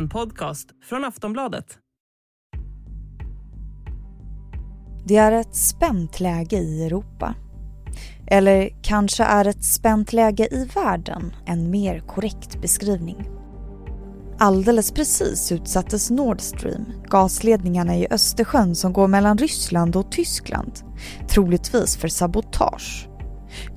En podcast från Aftonbladet. Det är ett spänt läge i Europa. Eller kanske är ett spänt läge i världen en mer korrekt beskrivning. Alldeles precis utsattes Nord Stream, gasledningarna i Östersjön som går mellan Ryssland och Tyskland, troligtvis för sabotage.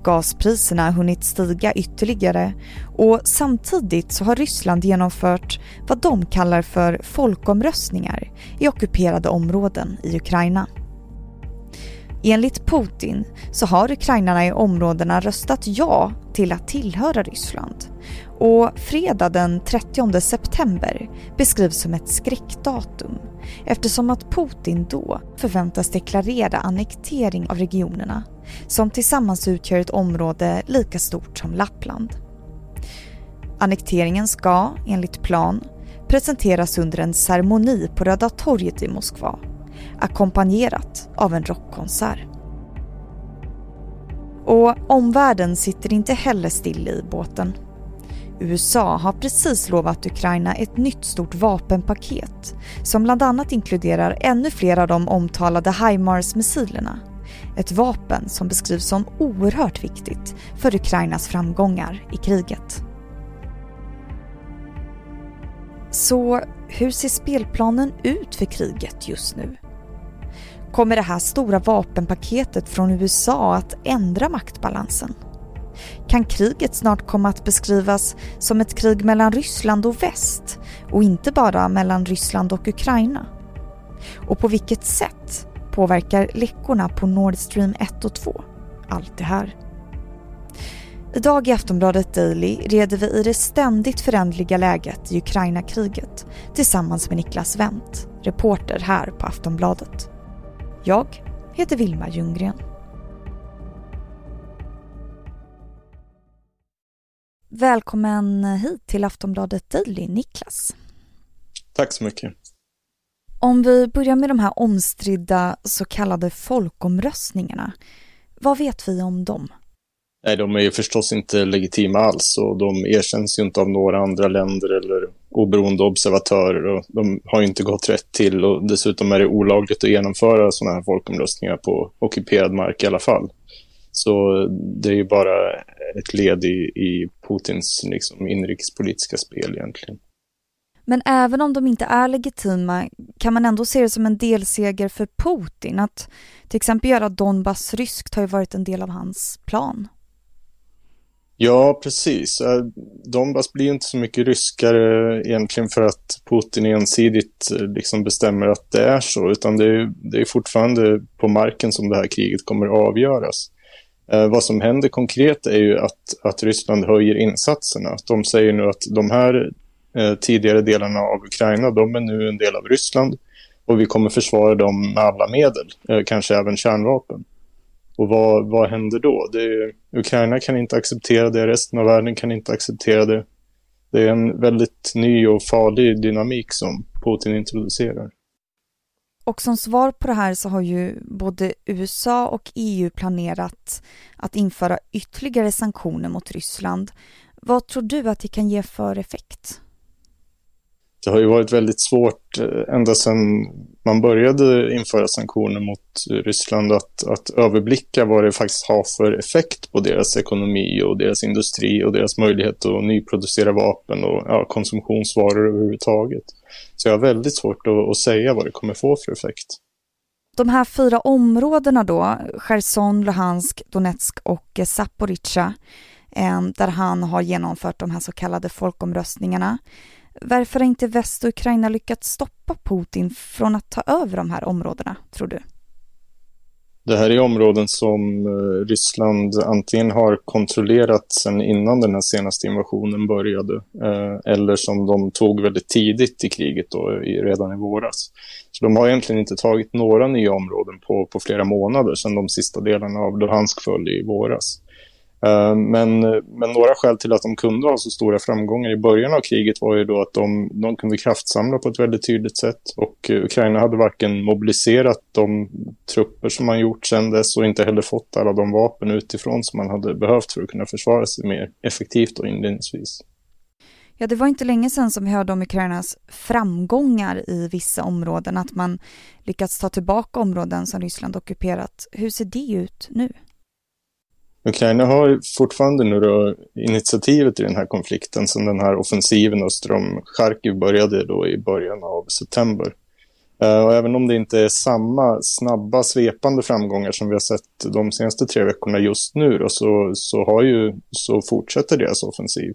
Gaspriserna har hunnit stiga ytterligare och samtidigt så har Ryssland genomfört vad de kallar för folkomröstningar i ockuperade områden i Ukraina. Enligt Putin så har ukrainarna i områdena röstat ja till att tillhöra Ryssland och fredag den 30 september beskrivs som ett skräckdatum eftersom att Putin då förväntas deklarera annektering av regionerna som tillsammans utgör ett område lika stort som Lappland. Annekteringen ska, enligt plan, presenteras under en ceremoni på Röda torget i Moskva ackompanjerat av en rockkonsert. Och omvärlden sitter inte heller still i båten. USA har precis lovat Ukraina ett nytt stort vapenpaket som bland annat inkluderar ännu fler av de omtalade HIMARS-missilerna. Ett vapen som beskrivs som oerhört viktigt för Ukrainas framgångar i kriget. Så hur ser spelplanen ut för kriget just nu? Kommer det här stora vapenpaketet från USA att ändra maktbalansen? Kan kriget snart komma att beskrivas som ett krig mellan Ryssland och väst och inte bara mellan Ryssland och Ukraina? Och på vilket sätt påverkar läckorna på Nord Stream 1 och 2 allt det här? Idag i Aftonbladet Daily reder vi i det ständigt förändliga läget i Ukraina-kriget tillsammans med Niklas Wendt, reporter här på Aftonbladet. Jag heter Vilma Ljunggren. Välkommen hit till Aftonbladet Daily, Niklas. Tack så mycket. Om vi börjar med de här omstridda så kallade folkomröstningarna. Vad vet vi om dem? Nej, de är ju förstås inte legitima alls och de erkänns ju inte av några andra länder eller oberoende observatörer och de har inte gått rätt till och dessutom är det olagligt att genomföra sådana här folkomröstningar på ockuperad mark i alla fall. Så det är ju bara ett led i, i Putins liksom, inrikespolitiska spel egentligen. Men även om de inte är legitima kan man ändå se det som en delseger för Putin. Att till exempel göra Donbass ryskt har ju varit en del av hans plan. Ja, precis. Äh, Donbass blir inte så mycket ryskare egentligen för att Putin ensidigt äh, liksom bestämmer att det är så, utan det är, det är fortfarande på marken som det här kriget kommer att avgöras. Eh, vad som händer konkret är ju att, att Ryssland höjer insatserna. De säger nu att de här eh, tidigare delarna av Ukraina, de är nu en del av Ryssland och vi kommer försvara dem med alla medel, eh, kanske även kärnvapen. Och vad, vad händer då? Det, Ukraina kan inte acceptera det, resten av världen kan inte acceptera det. Det är en väldigt ny och farlig dynamik som Putin introducerar. Och som svar på det här så har ju både USA och EU planerat att införa ytterligare sanktioner mot Ryssland. Vad tror du att det kan ge för effekt? Det har ju varit väldigt svårt eh, ända sedan man började införa sanktioner mot Ryssland att, att överblicka vad det faktiskt har för effekt på deras ekonomi och deras industri och deras möjlighet att nyproducera vapen och ja, konsumtionsvaror överhuvudtaget. Så jag har väldigt svårt att, att säga vad det kommer få för effekt. De här fyra områdena då, Cherson, Luhansk, Donetsk och Zaporizjzja, eh, där han har genomfört de här så kallade folkomröstningarna. Varför har inte väst och Ukraina lyckats stoppa Putin från att ta över de här områdena, tror du? Det här är områden som eh, Ryssland antingen har kontrollerat sedan innan den här senaste invasionen började eh, eller som de tog väldigt tidigt i kriget då, redan i våras. Så de har egentligen inte tagit några nya områden på, på flera månader sedan de sista delarna av Luhansk föll i våras. Eh, men, men några skäl till att de kunde ha så stora framgångar i början av kriget var ju då att de, de kunde kraftsamla på ett väldigt tydligt sätt och eh, Ukraina hade varken mobiliserat de trupper som man gjort sedan dess och inte heller fått alla de vapen utifrån som man hade behövt för att kunna försvara sig mer effektivt och inledningsvis. Ja, det var inte länge sedan som vi hörde om Ukrainas framgångar i vissa områden, att man lyckats ta tillbaka områden som Ryssland ockuperat. Hur ser det ut nu? Ukraina har fortfarande nu då initiativet i den här konflikten sedan den här offensiven öster om Charkiv började då i början av september. Eh, och även om det inte är samma snabba, svepande framgångar som vi har sett de senaste tre veckorna just nu då, så, så, har ju, så fortsätter deras offensiv.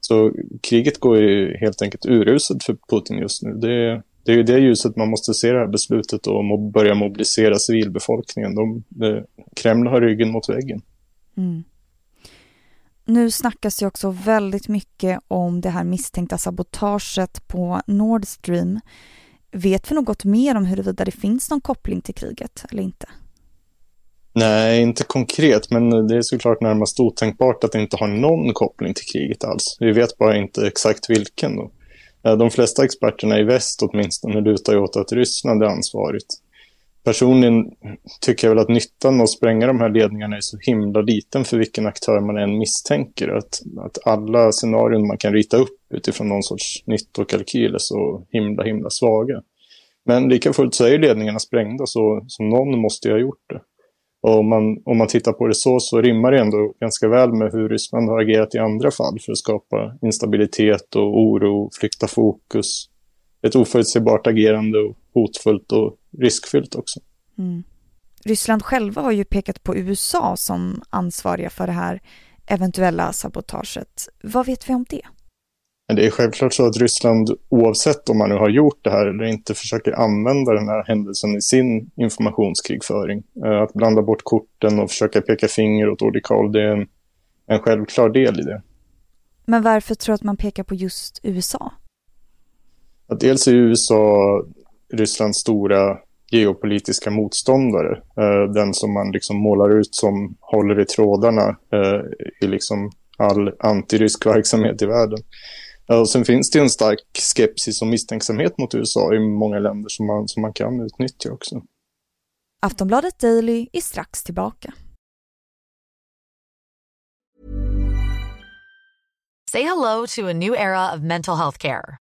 Så kriget går ju helt enkelt uruset för Putin just nu. Det, det är ju det ljuset man måste se det här beslutet om att börja mobilisera civilbefolkningen. De, de, Kreml har ryggen mot väggen. Mm. Nu snackas det också väldigt mycket om det här misstänkta sabotaget på Nord Stream. Vet vi något mer om huruvida det finns någon koppling till kriget eller inte? Nej, inte konkret, men det är såklart närmast otänkbart att det inte har någon koppling till kriget alls. Vi vet bara inte exakt vilken. Då. Eh, de flesta experterna i väst åtminstone lutar ju åt att Ryssland är ansvarigt. Personligen tycker jag väl att nyttan med att spränga de här ledningarna är så himla liten för vilken aktör man än misstänker. Att, att alla scenarion man kan rita upp utifrån någon sorts nyttokalkyl är så himla, himla svaga. Men lika fullt så är ledningarna sprängda så, så någon måste ju ha gjort det. Och om man, om man tittar på det så, så rimmar det ändå ganska väl med hur Ryssland har agerat i andra fall för att skapa instabilitet och oro, flykta fokus. Ett oförutsägbart agerande och hotfullt och riskfyllt också. Mm. Ryssland själva har ju pekat på USA som ansvariga för det här eventuella sabotaget. Vad vet vi om det? det är självklart så att Ryssland, oavsett om man nu har gjort det här eller inte, försöker använda den här händelsen i sin informationskrigföring. Eh, att blanda bort korten och försöka peka finger åt håll, det är en, en självklar del i det. Men varför tror du att man pekar på just USA? Att dels är USA Rysslands stora geopolitiska motståndare. Eh, den som man liksom målar ut som håller i trådarna eh, i liksom all antirysk verksamhet i världen. Och sen finns det en stark skepsis och misstänksamhet mot USA i många länder som man, som man kan utnyttja också. Aftonbladet Daily är strax tillbaka. Say hello to a new era of mental health care.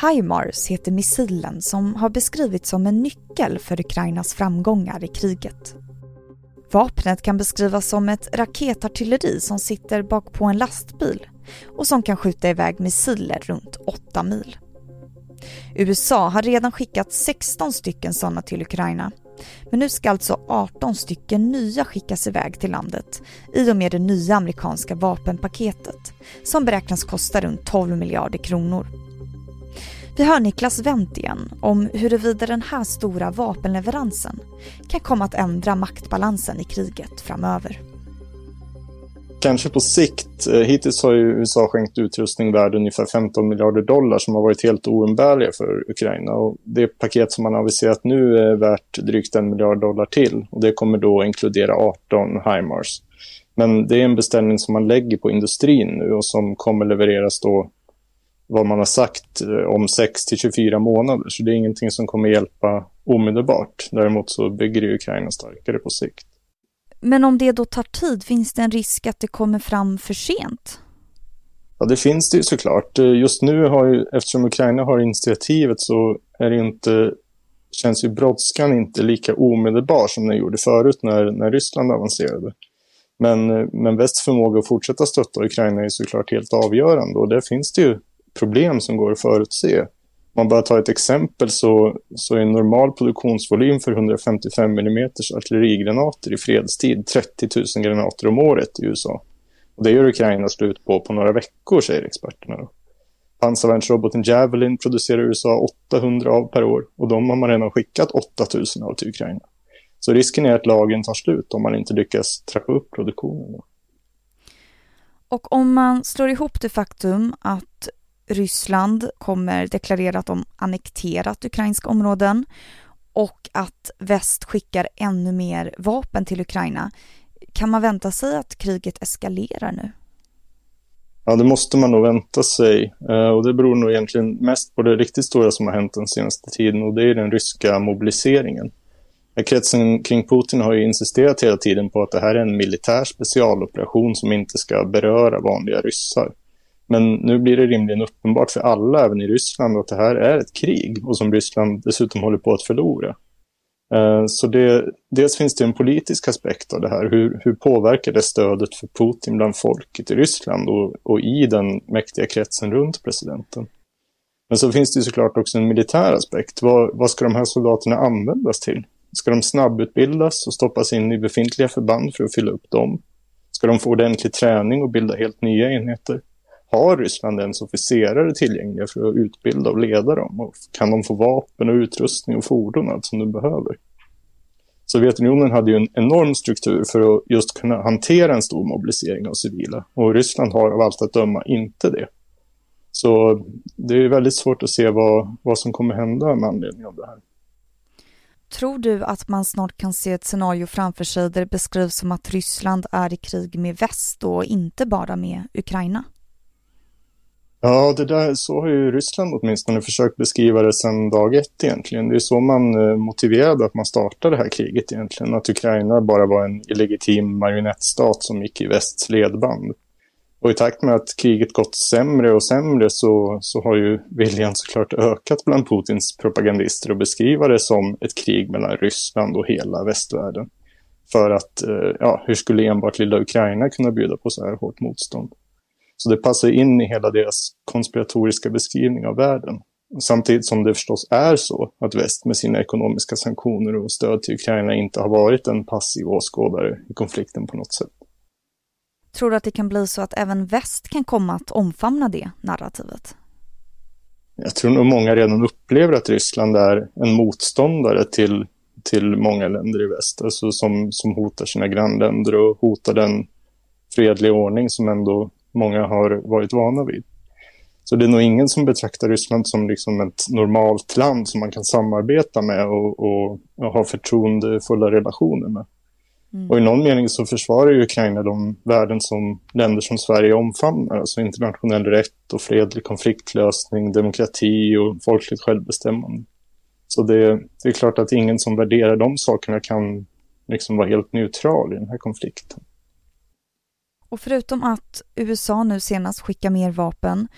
HIMARS heter missilen som har beskrivits som en nyckel för Ukrainas framgångar i kriget. Vapnet kan beskrivas som ett raketartilleri som sitter bak på en lastbil och som kan skjuta iväg missiler runt 8 mil. USA har redan skickat 16 stycken sådana till Ukraina men nu ska alltså 18 stycken nya skickas iväg till landet i och med det nya amerikanska vapenpaketet som beräknas kosta runt 12 miljarder kronor. Vi hör Niklas Wendt igen om huruvida den här stora vapenleveransen kan komma att ändra maktbalansen i kriget framöver. Kanske på sikt. Eh, hittills har ju USA skänkt utrustning värd ungefär 15 miljarder dollar som har varit helt oumbärliga för Ukraina. Och det paket som man har aviserat nu är värt drygt en miljard dollar till. Och det kommer då inkludera 18 HIMARS. Men det är en beställning som man lägger på industrin nu och som kommer levereras då vad man har sagt eh, om 6 till 24 månader. Så det är ingenting som kommer hjälpa omedelbart. Däremot så bygger det Ukraina starkare på sikt. Men om det då tar tid, finns det en risk att det kommer fram för sent? Ja, det finns det ju såklart. Just nu har ju, eftersom Ukraina har initiativet så är det inte, känns ju brådskan inte lika omedelbar som den gjorde förut när, när Ryssland avancerade. Men, men västs förmåga att fortsätta stötta Ukraina är såklart helt avgörande och där finns det ju problem som går att förutse man bara tar ett exempel så, så är en normal produktionsvolym för 155 mm artillerigranater i fredstid 30 000 granater om året i USA. Och det gör Ukraina slut på på några veckor, säger experterna. Då. Pansarvärnsroboten Javelin producerar USA 800 av per år och de har man redan skickat 8000 av till Ukraina. Så risken är att lagen tar slut om man inte lyckas trappa upp produktionen. Och om man slår ihop det faktum att Ryssland kommer deklarera att de annekterat ukrainska områden och att väst skickar ännu mer vapen till Ukraina. Kan man vänta sig att kriget eskalerar nu? Ja, det måste man nog vänta sig. Eh, och det beror nog egentligen mest på det riktigt stora som har hänt den senaste tiden och det är den ryska mobiliseringen. Eh, kretsen kring Putin har ju insisterat hela tiden på att det här är en militär specialoperation som inte ska beröra vanliga ryssar. Men nu blir det rimligen uppenbart för alla, även i Ryssland, att det här är ett krig och som Ryssland dessutom håller på att förlora. Eh, så det, dels finns det en politisk aspekt av det här. Hur, hur påverkar det stödet för Putin bland folket i Ryssland och, och i den mäktiga kretsen runt presidenten? Men så finns det såklart också en militär aspekt. Vad, vad ska de här soldaterna användas till? Ska de snabbutbildas och stoppas in i befintliga förband för att fylla upp dem? Ska de få ordentlig träning och bilda helt nya enheter? Har Ryssland ens officerare tillgängliga för att utbilda och leda dem? Och kan de få vapen och utrustning och fordon, allt som de behöver? Sovjetunionen hade ju en enorm struktur för att just kunna hantera en stor mobilisering av civila. Och Ryssland har av allt att döma inte det. Så det är väldigt svårt att se vad, vad som kommer hända med anledning av det här. Tror du att man snart kan se ett scenario framför sig där det beskrivs som att Ryssland är i krig med väst och inte bara med Ukraina? Ja, det där, så har ju Ryssland åtminstone försökt beskriva det sedan dag ett egentligen. Det är så man eh, motiverade att man startade det här kriget egentligen. Att Ukraina bara var en illegitim marionettstat som gick i västs ledband. Och i takt med att kriget gått sämre och sämre så, så har ju viljan såklart ökat bland Putins propagandister att beskriva det som ett krig mellan Ryssland och hela västvärlden. För att, eh, ja, hur skulle enbart lilla Ukraina kunna bjuda på så här hårt motstånd? Så det passar in i hela deras konspiratoriska beskrivning av världen. Samtidigt som det förstås är så att väst med sina ekonomiska sanktioner och stöd till Ukraina inte har varit en passiv åskådare i konflikten på något sätt. Tror du att det kan bli så att även väst kan komma att omfamna det narrativet? Jag tror nog många redan upplever att Ryssland är en motståndare till, till många länder i väst, alltså som, som hotar sina grannländer och hotar den fredliga ordning som ändå många har varit vana vid. Så det är nog ingen som betraktar Ryssland som liksom ett normalt land som man kan samarbeta med och, och, och ha förtroendefulla relationer med. Mm. Och i någon mening så försvarar ju Ukraina de värden som länder som Sverige omfamnar, alltså internationell rätt och fredlig konfliktlösning, demokrati och folkligt självbestämmande. Så det, det är klart att ingen som värderar de sakerna kan liksom vara helt neutral i den här konflikten. Och förutom att USA nu senast skickar mer vapen,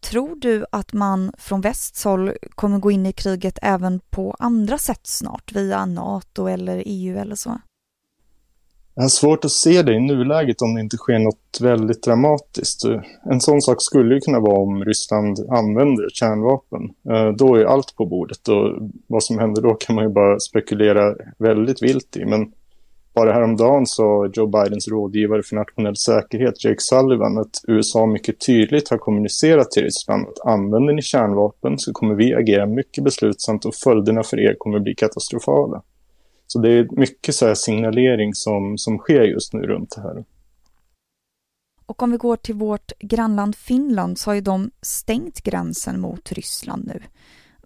tror du att man från västs håll kommer gå in i kriget även på andra sätt snart, via NATO eller EU eller så? Jag har svårt att se det i nuläget om det inte sker något väldigt dramatiskt. En sån sak skulle ju kunna vara om Ryssland använder kärnvapen. Eh, då är allt på bordet och vad som händer då kan man ju bara spekulera väldigt vilt i. Men bara häromdagen sa Joe Bidens rådgivare för nationell säkerhet, Jake Sullivan, att USA mycket tydligt har kommunicerat till Ryssland att använder ni kärnvapen så kommer vi agera mycket beslutsamt och följderna för er kommer bli katastrofala. Så det är mycket så signalering som, som sker just nu runt det här. Och om vi går till vårt grannland Finland så har ju de stängt gränsen mot Ryssland nu.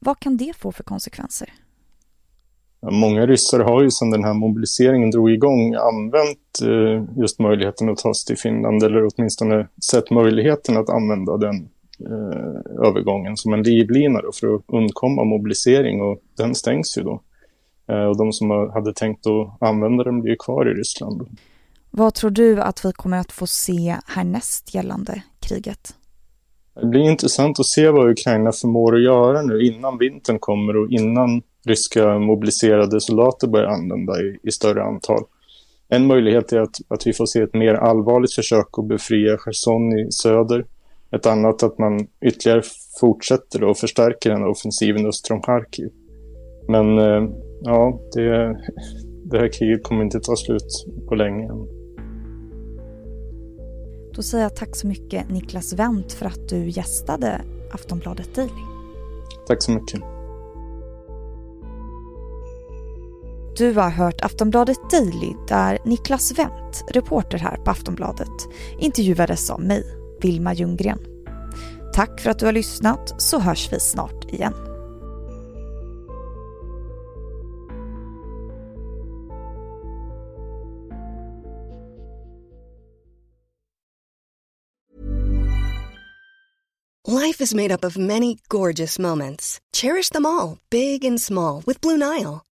Vad kan det få för konsekvenser? Många ryssar har ju sedan den här mobiliseringen drog igång använt eh, just möjligheten att ta sig till Finland eller åtminstone sett möjligheten att använda den eh, övergången som en livlina för att undkomma mobilisering och den stängs ju då. Eh, och de som hade tänkt att använda den blir kvar i Ryssland. Vad tror du att vi kommer att få se härnäst gällande kriget? Det blir intressant att se vad Ukraina förmår att göra nu innan vintern kommer och innan ryska mobiliserade soldater börjar använda i, i större antal. En möjlighet är att, att vi får se ett mer allvarligt försök att befria Cherson i söder. ett annat att man ytterligare fortsätter och förstärker den offensiven öster om Charkiv. Men eh, ja, det, det här kriget kommer inte ta slut på länge. Då säger jag tack så mycket Niklas Wendt för att du gästade Aftonbladet Daily. Tack så mycket. Du har hört Aftonbladet Daily där Niklas Wendt, reporter här på Aftonbladet, intervjuades av mig, Vilma Ljunggren. Tack för att du har lyssnat så hörs vi snart igen. Life is made up of many gorgeous moments. Cherish them all, big and small, with Blue Nile.